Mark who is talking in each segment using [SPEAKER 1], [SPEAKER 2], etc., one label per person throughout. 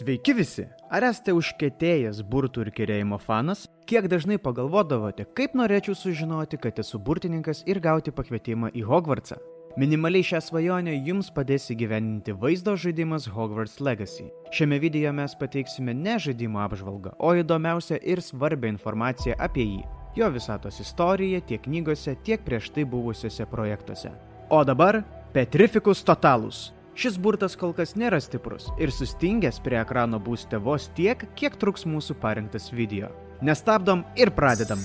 [SPEAKER 1] Sveiki visi! Ar esate užkėtėjęs burtų ir kerėjimo fanas? Kiek dažnai pagalvodavote, kaip norėčiau sužinoti, kad esu burtininkas ir gauti pakvietimą į Hogwartsą? Minimaliai šią svajonę jums padės įgyveninti vaizdo žaidimas Hogwarts Legacy. Šiame video mes pateiksime ne žaidimo apžvalgą, o įdomiausią ir svarbią informaciją apie jį. Jo visatos istoriją tiek knygose, tiek prieš tai buvusiuose projektuose. O dabar Petrificus Totalus. Šis burtas kol kas nėra stiprus ir sustingęs prie ekrano būsite vos tiek, kiek truks mūsų parinktas video. Nestabdom ir pradedam.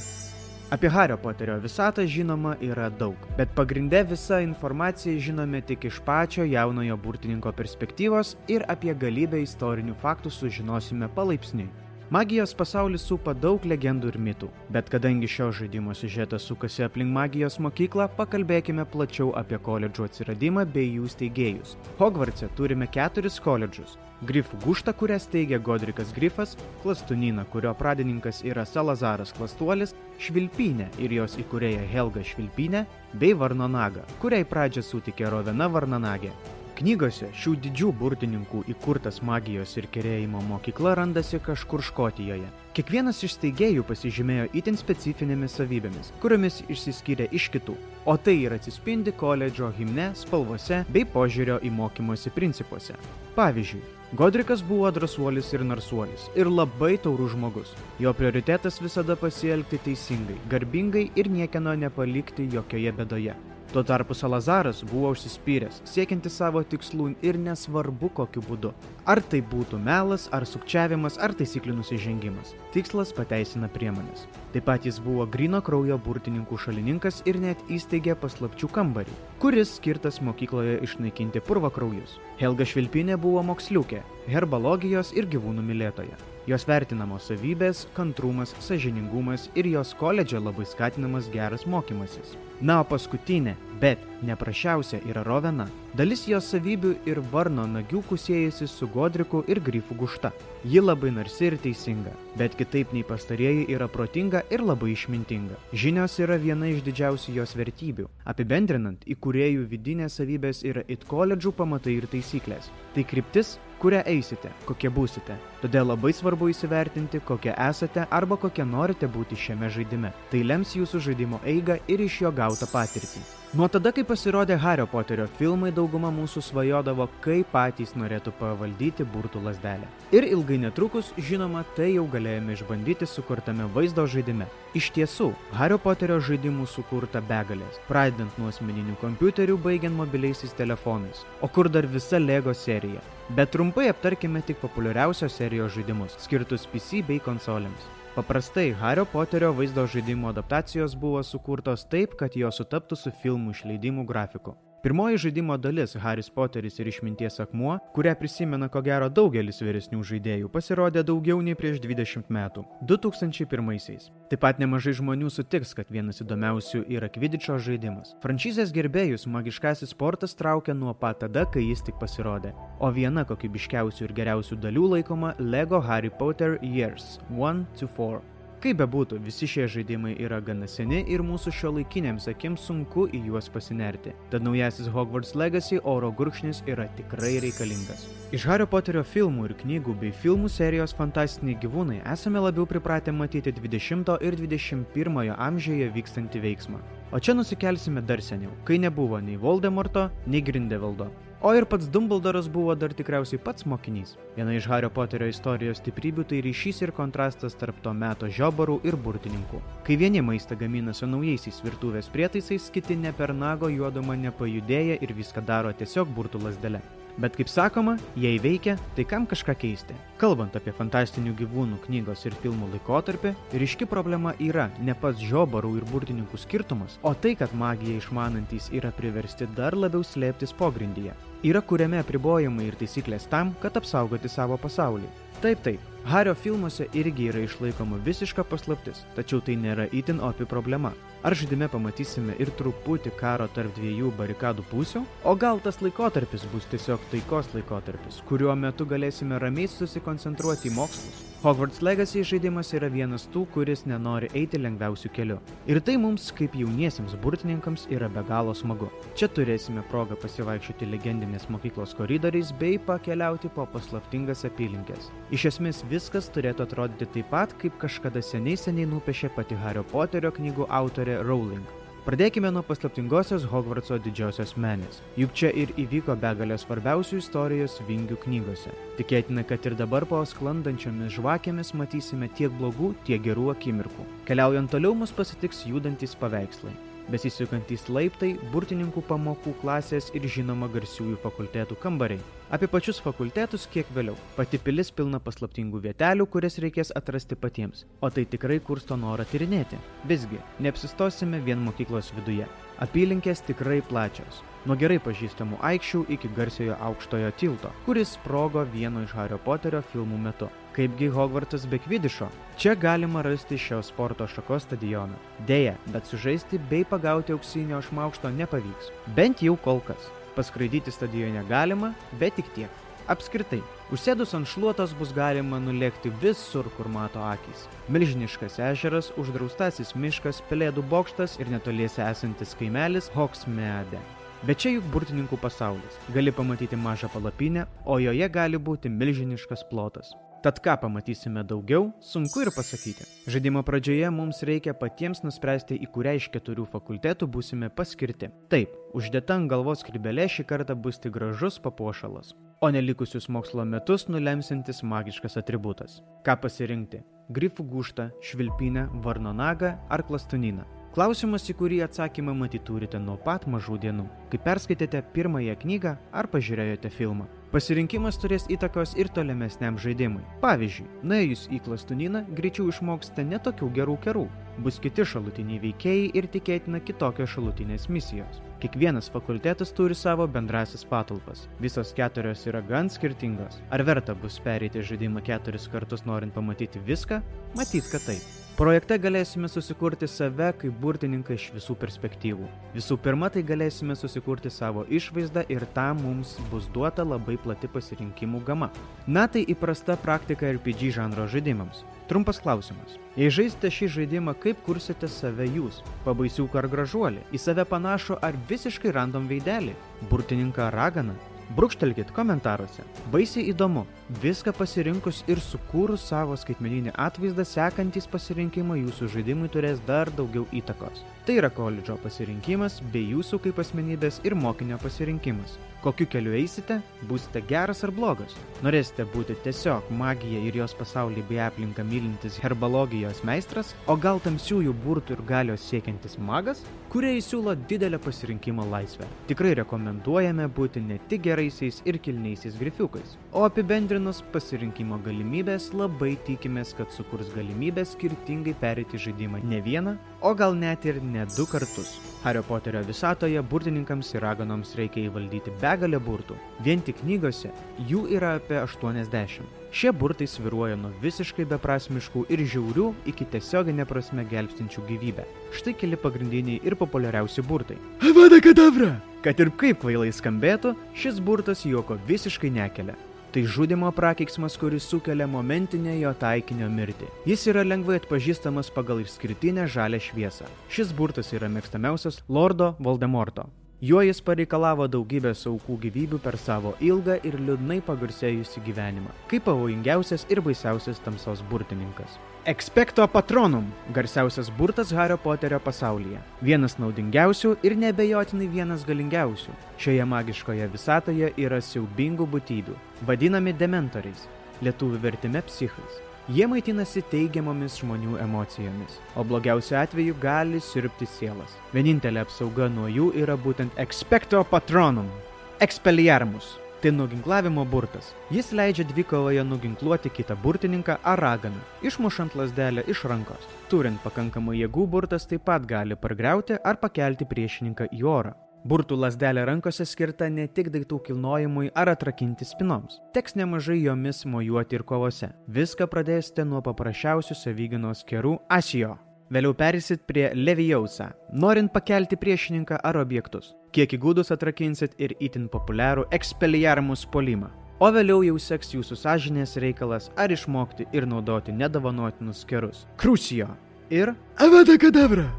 [SPEAKER 1] Apie Hario Poterio visatą žinoma yra daug, bet pagrindė visa informacija žinome tik iš pačio jaunojo burtininko perspektyvos ir apie galybę istorinių faktų sužinosime palaipsniui. Magijos pasaulis supa daug legendų ir mitų, bet kadangi šio žaidimo siužetas sukasi aplink magijos mokyklą, pakalbėkime plačiau apie koledžų atsiradimą bei jų steigėjus. Hogvartse turime keturis koledžus. Grifų guštą, kurią steigia Godrikas Grifas, Klastunyną, kurio pradininkas yra Salazaras Klastuolis, Švilpynę ir jos įkūrėja Helga Švilpynė, bei Varnonaga, kuriai pradžią sutikė Rovena Varnonagė. Knygose šių didžių burtininkų įkurtas magijos ir kerėjimo mokykla randasi kažkur Škotijoje. Kiekvienas iš steigėjų pasižymėjo itin specifinėmis savybėmis, kuriomis išsiskyrė iš kitų, o tai ir atsispindi koledžo himne, spalvose bei požiūrio į mokymosi principuose. Pavyzdžiui, Godrikas buvo drąsuolis ir narsuolis ir labai taurų žmogus. Jo prioritetas visada pasielgti teisingai, garbingai ir niekieno nepalikti jokioje bedoje. Tuo tarpu Salazaras buvo užsispyręs, siekianti savo tikslų ir nesvarbu kokiu būdu. Ar tai būtų melas, ar sukčiavimas, ar taisyklių nusižengimas. Tikslas pateisina priemonės. Taip pat jis buvo grino kraujo burtininkų šalininkas ir net įsteigė paslapčių kambarį, kuris skirtas mokykloje išnaikinti purvo kraujus. Helga Švilpinė buvo moksliukė, herbalogijos ir gyvūnų mylėtoja. Jos vertinamos savybės, kantrumas, sažiningumas ir jos koledže labai skatinamas geras mokymasis. Na, o paskutinė, bet neprašiausia yra Rovena. Dalis jos savybių ir varno nagiukų siejasi su Godriku ir Grifų gušta. Ji labai narsi ir teisinga, bet kitaip nei pastarieji yra protinga ir labai išmintinga. Žinios yra viena iš didžiausių jos vertybių. Apibendrinant, įkūrėjų vidinės savybės yra it koledžų pamatai ir taisyklės. Tai kryptis, kurią eisite, kokie būsite. Todėl labai svarbu įsivertinti, kokie esate arba kokie norite būti šiame žaidime. Tai lems jūsų žaidimo eigą ir iš jo gautą patirtį. Nuo tada, kai pasirodė Hario Poterio filmai, dauguma mūsų svajodavo, kaip patys norėtų pavaldyti burtų lasdelę. Ir ilgai netrukus, žinoma, tai jau galėjome išbandyti sukurtame vaizdo žaidime. Iš tiesų, Hario Poterio žaidimų sukurta begalės, pradedant nuo asmeninių kompiuterių, baigiant mobiliaisiais telefonais, o kur dar visa Lego serija. Bet trumpai aptarkime tik populiariausios serijos žaidimus, skirtus PC bei konsolėms. Paprastai Hario Poterio vaizdo žaidimo adaptacijos buvo sukurtos taip, kad jos sutaptų su filmų išleidimų grafiku. Pirmoji žaidimo dalis Haris Poteris ir išminties akmuo, kurią prisimena ko gero daugelis vyresnių žaidėjų, pasirodė daugiau nei prieš 20 metų - 2001-aisiais. Taip pat nemažai žmonių sutiks, kad vienas įdomiausių yra Kvidičio žaidimas. Franšizės gerbėjus magiškasis sportas traukia nuo pat tada, kai jis tik pasirodė. O viena kokybiškiausių ir geriausių dalių laikoma Lego Harry Potter Years 1-4. Kaip bebūtų, visi šie žaidimai yra gana seni ir mūsų šio laikinėms akims sunku į juos pasinerti. Tad naujasis Hogwarts Legacy oro gurkšnis yra tikrai reikalingas. Iš Hario Poterio filmų ir knygų bei filmų serijos fantastiniai gyvūnai esame labiau pripratę matyti 20 ir 21 amžiuje vykstantį veiksmą. O čia nusikelsime dar seniau, kai nebuvo nei Voldemorto, nei Grindelvaldo. O ir pats Dumbledoras buvo dar tikriausiai pats mokinys. Viena iš Hario Poterio istorijos stiprybių tai ryšys ir kontrastas tarp to meto žiobarų ir burtininkų. Kai vieni maistą gamina su naujaisiais virtuvės prietaisais, kiti ne per nago juodumą nepajudėja ir viską daro tiesiog burtų lasdelė. Bet kaip sakoma, jei veikia, tai kam kažką keisti. Kalbant apie fantastinių gyvūnų knygos ir filmų laikotarpį, ryški problema yra ne pats žiobarų ir burtininkų skirtumas, o tai, kad magiją išmanantys yra priversti dar labiau slėptis pogrindyje. Yra kuriami apribojimai ir taisyklės tam, kad apsaugoti savo pasaulį. Taip, taip, Hario filmuose irgi yra išlaikoma visiška paslaptis, tačiau tai nėra itin opi problema. Ar žaidime pamatysime ir truputį karo tarp dviejų barikadų pusių? O gal tas laikotarpis bus tiesiog taikos laikotarpis, kuriuo metu galėsime ramiai susikoncentruoti į mokslus? Hogwarts Legacy žaidimas yra vienas tų, kuris nenori eiti lengviausių kelių. Ir tai mums, kaip jauniesiems burtininkams, yra be galo smagu. Čia turėsime progą pasivaikščioti legendinės mokyklos koridoriais bei pakeliauti po paslaptingas apylinkės. Iš esmės viskas turėtų atrodyti taip pat, kaip kažkada seniai seniai nupiešė pati Hario Poterio knygų autorė Rowling. Pradėkime nuo paslaptingosios Hogwartso didžiosios menės. Juk čia ir įvyko begalė svarbiausių istorijos vingių knygose. Tikėtina, kad ir dabar po sklandančiomis žvakėmis matysime tiek blogų, tiek gerų akimirkų. Keliaujant toliau mus pasitiks judantis paveikslai besisukantys laiptai, burtininkų pamokų klasės ir žinoma garsiųjų fakultetų kambariai. Apie pačius fakultetus kiek vėliau. Pati pilis pilna paslaptingų vietelių, kurias reikės atrasti patiems, o tai tikrai kursto norą tyrinėti. Visgi, neapsistosime vien mokyklos viduje. Apylinkės tikrai plačios. Nuo gerai pažįstamų aikščių iki garsiojo aukštojo tilto, kuris sprogo vieno iš Hario Poterio filmų metu. Kaipgi Hogwartas be kvidišo? Čia galima rasti šio sporto šakos stadioną. Deja, bet sužaisti bei pagauti auksinio šmaukšto nepavyks. Bent jau kol kas. Paskraidyti stadione galima, bet tik tiek. Apskritai, užsėdus ant šluotos bus galima nulėkti visur, kur mato akis. Milžiniškas ežeras, uždraustasis miškas, pelėdų bokštas ir netoliese esantis kaimelis Hogsmeade. Bet čia juk burtininkų pasaulis. Gali pamatyti mažą palapinę, o joje gali būti milžiniškas plotas. Tad ką pamatysime daugiau, sunku ir pasakyti. Žaidimo pradžioje mums reikia patiems nuspręsti, į kurią iš keturių fakultetų būsime paskirti. Taip, uždėta ant galvos krybelė šį kartą bus tik gražus papuošalas, o nelikusius mokslo metus nulemsintis magiškas atributas. Ką pasirinkti? Grifų guštą, švilpinę, varnonagą ar klastuniną? Klausimas, į kurį atsakymą matyti turite nuo pat mažų dienų, kai perskaitėte pirmąją knygą ar pažiūrėjote filmą. Pasirinkimas turės įtakos ir tolimesniam žaidimui. Pavyzdžiui, nuėjus į klastuniną, greičiau išmoksite netokių gerų kerų, bus kiti šalutiniai veikėjai ir tikėtina kitokios šalutinės misijos. Kiekvienas fakultetas turi savo bendrasis patalpas. Visos keturios yra gan skirtingos. Ar verta bus pereiti žaidimą keturis kartus norint pamatyti viską? Matyt, kad taip. Projekte galėsime susikurti save kaip burtininką iš visų perspektyvų. Visų pirma, tai galėsime susikurti savo išvaizdą ir tam mums bus duota labai plati pasirinkimų gama. Na tai įprasta praktika RPG žanro žaidimams. Trumpas klausimas. Jei žaisite šį žaidimą, kaip kursite save jūs? Pabaisiuką ar gražuolį? Į save panašų ar visiškai random veidelį? Burtininką raganą? Brūkštelkit komentaruose. Baisiai įdomu. Viską pasirinkus ir sukūrus savo skaitmeninį atvaizdą, sekantys pasirinkimai jūsų žaidimui turės dar daugiau įtakos. Tai yra koledžo pasirinkimas bei jūsų kaip asmenybės ir mokinio pasirinkimas. Kokiu keliu eisite, būsite geras ar blogas. Norėsite būti tiesiog magija ir jos pasaulį bei aplinką mylintis herbalogijos meistras, o gal tamsiųjų burtų ir galios siekiantis magas, kurie įsiūlo didelę pasirinkimo laisvę. Tikrai rekomenduojame būti ne tik geraisiais ir kilniaisiais grifiukais, o apibendrinus pasirinkimo galimybės labai tikimės, kad sukurs galimybę skirtingai perėti žaidimą ne vieną, o gal net ir ne du kartus. Hario Poterio visatoje burtininkams ir raganoms reikia įvaldyti begalę burtų. Vien tik knygose jų yra apie 80. Šie burtai sviruoja nuo visiškai beprasmiškų ir žiaurių iki tiesioginė prasme gelbstinčių gyvybę. Štai keli pagrindiniai ir populiariausi burtai. Avada kadabra! Kad ir kaip kvailai skambėtų, šis burtas juoko visiškai nekelia. Tai žudimo prakeiksmas, kuris sukelia momentinę jo taikinio mirtį. Jis yra lengvai atpažįstamas pagal išskirtinę žalę šviesą. Šis burtas yra mėgstamiausias Lordo Voldemorto. Juo jis pareikalavo daugybės aukų gyvybių per savo ilgą ir liūdnai pagarsėjusi gyvenimą, kaip pavojingiausias ir baisiausias tamsos burtininkas. Expecto Patronum - garsiausias burtas Hario Poterio pasaulyje. Vienas naudingiausių ir nebejotinai vienas galingiausių. Šioje magiškoje visatoje yra siaubingų būtybių, vadinami dementoriais, lietuvių vertime psichais. Jie maitinasi teigiamomis žmonių emocijomis, o blogiausiu atveju gali sirpti sielas. Vienintelė apsauga nuo jų yra būtent Expecto Patronum - Expelliarmus. Tai nuginklavimo burtas. Jis leidžia dvikovoje nuginkluoti kitą burtininką ar raganą, išmušant lasdelę iš rankos. Turint pakankamai jėgų, burtas taip pat gali pargriauti ar pakelti priešininką į orą. Burtų lasdelė rankose skirta ne tik daiktų kilnojimui ar atrakinti spinoms. Teks nemažai jomis mojuoti ir kovose. Viską pradėsite nuo paprasčiausių savyginos kerų asijo. Vėliau perėsit prie Levijausa, norint pakelti priešininką ar objektus. Kiek įgūdus atrakinsit ir itin populiarų Expelliarmus polimą. O vėliau jau seks jūsų sąžinės reikalas ar išmokti ir naudoti nedavanotinus kerus. Krusijo ir Avada Kadabra.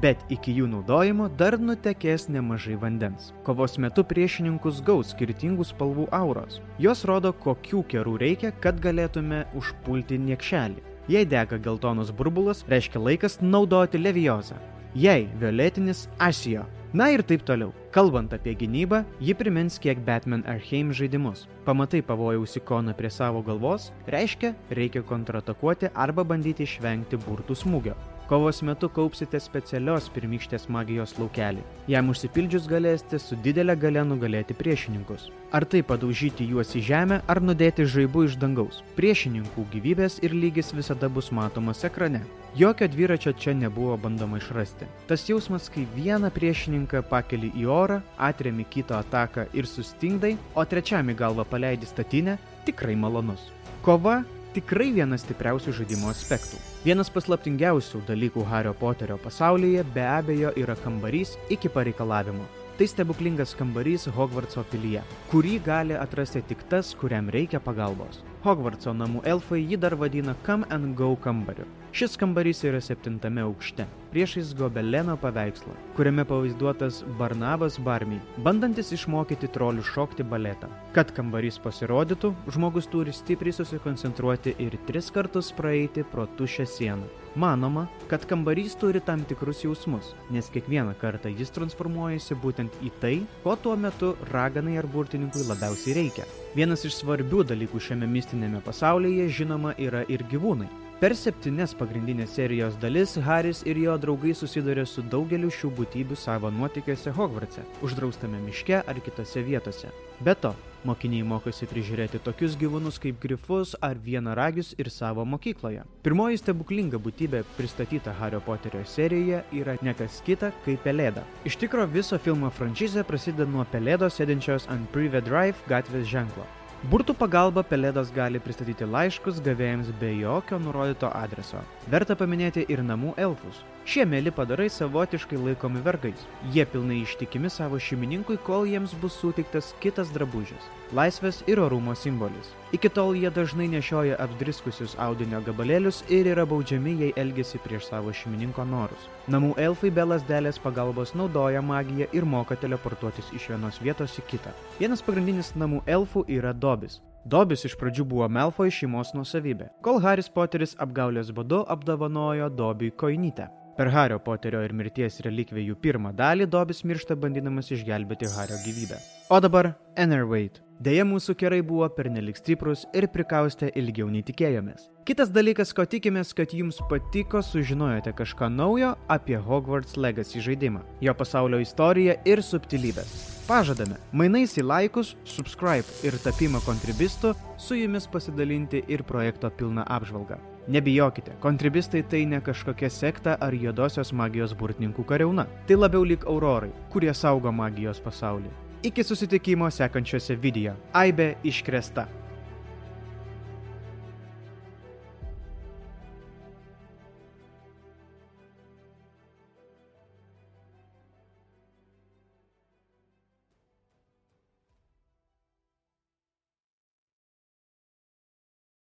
[SPEAKER 1] Bet iki jų naudojimo dar nutekės nemažai vandens. Kovos metu priešininkus gaus skirtingų spalvų auros. Jos rodo, kokių kerų reikia, kad galėtume užpulti niekšelį. Jei dega geltonas burbulas, reiškia laikas naudoti leviozą. Jei violetinis asijo. Na ir taip toliau. Kalbant apie gynybą, ji primins kiek Batman Arheim žaidimus. Pamatai pavojaus ikoną prie savo galvos, reiškia, reikia kontratakuoti arba bandyti išvengti burtų smūgio. Kovos metu kaupsite specialios pirmykštės magijos laukelį. Jam užsipildžius galėsite su didelė gale nugalėti priešininkus. Ar tai padaužyti juos į žemę, ar nudėti žaibu iš dangaus. Priešininkų gyvybės ir lygis visada bus matomas ekrane. Jokio dviračio čia nebuvo bandoma išrasti. Tas jausmas, kai vieną priešininką pakeli į orą, atremi kito ataką ir sustingdai, o trečiam į galvą paleidi statinę, tikrai malonus. Kova tikrai vienas stipriausių žaidimo aspektų. Vienas paslaptingiausių dalykų Hario Poterio pasaulyje be abejo yra kambarys iki pareikalavimo. Tai stebuklingas kambarys Hogwartso pilyje, kurį gali atrasti tik tas, kuriam reikia pagalbos. Hogwartso namų elfai jį dar vadina Come and Go kambariu. Šis kambarys yra septintame aukšte, priešais gobeleno paveikslą, kuriame pavaizduotas Barnabas Barmy, bandantis išmokyti trolių šokti baletą. Kad kambarys pasirodytų, žmogus turi stipriai susikoncentruoti ir tris kartus praeiti pro tušę sieną. Manoma, kad kambarys turi tam tikrus jausmus, nes kiekvieną kartą jis transformuojasi būtent į tai, ko tuo metu raganai ar burtininkui labiausiai reikia. Vienas iš svarbių dalykų šiame mistinėme pasaulyje žinoma yra ir gyvūnai. Per septynes pagrindinės serijos dalis Haris ir jo draugai susiduria su daugeliu šių būtybių savo nuotykiuose Hogvartse, uždraustame miške ar kitose vietose. Be to, mokiniai mokosi prižiūrėti tokius gyvūnus kaip grifus ar vienaragius ir savo mokykloje. Pirmoji stebuklinga būtybė pristatyta Hario Poterio serijoje yra nekas kita kaip pelėda. Iš tikro viso filmo franšizė prasideda nuo pelėdos sėdinčios ant Privet Drive gatvės ženklo. Burtų pagalba pelėdos gali pristatyti laiškus gavėjams be jokio nurodyto adreso. Verta paminėti ir namų elfus. Šie mėly padarai savotiškai laikomi vergais. Jie pilnai ištikimi savo šeimininkui, kol jiems bus suteiktas kitas drabužis - laisvės ir orumo simbolis. Iki tol jie dažnai nešioja apdriskusius audinio gabalėlius ir yra baudžiami, jei elgesi prieš savo šeimininko norus. Namų elfai be lasdelės pagalbos naudoja magiją ir moka teleportuotis iš vienos vietos į kitą. Vienas pagrindinis namų elfų yra Dobis. Dobis iš pradžių buvo Melfoj šeimos nusavybė, kol Haris Poteris apgaulės būdu apdovanojo Dobiui koinytę. Per Hario Poterio ir mirties relikvijų pirmą dalį Dobis miršta bandydamas išgelbėti Hario gyvybę. O dabar Enervate. Deja, mūsų kerai buvo pernelik stiprus ir prikaustė ilgiau nei tikėjomės. Kitas dalykas, ko tikimės, kad jums patiko, sužinojote kažką naujo apie Hogwarts Legacy žaidimą, jo pasaulio istoriją ir subtilybės. Pažadame, mainais į laikus, subscribe ir tapimą kontribistu, su jumis pasidalinti ir projekto pilną apžvalgą. Nebijokite, kontribistai tai ne kažkokia sekta ar juodosios magijos burtininkų kariauna. Tai labiau lik aurorai, kurie saugo magijos pasaulį. Iki susitikimo sekančiose video. Aibe iškresta.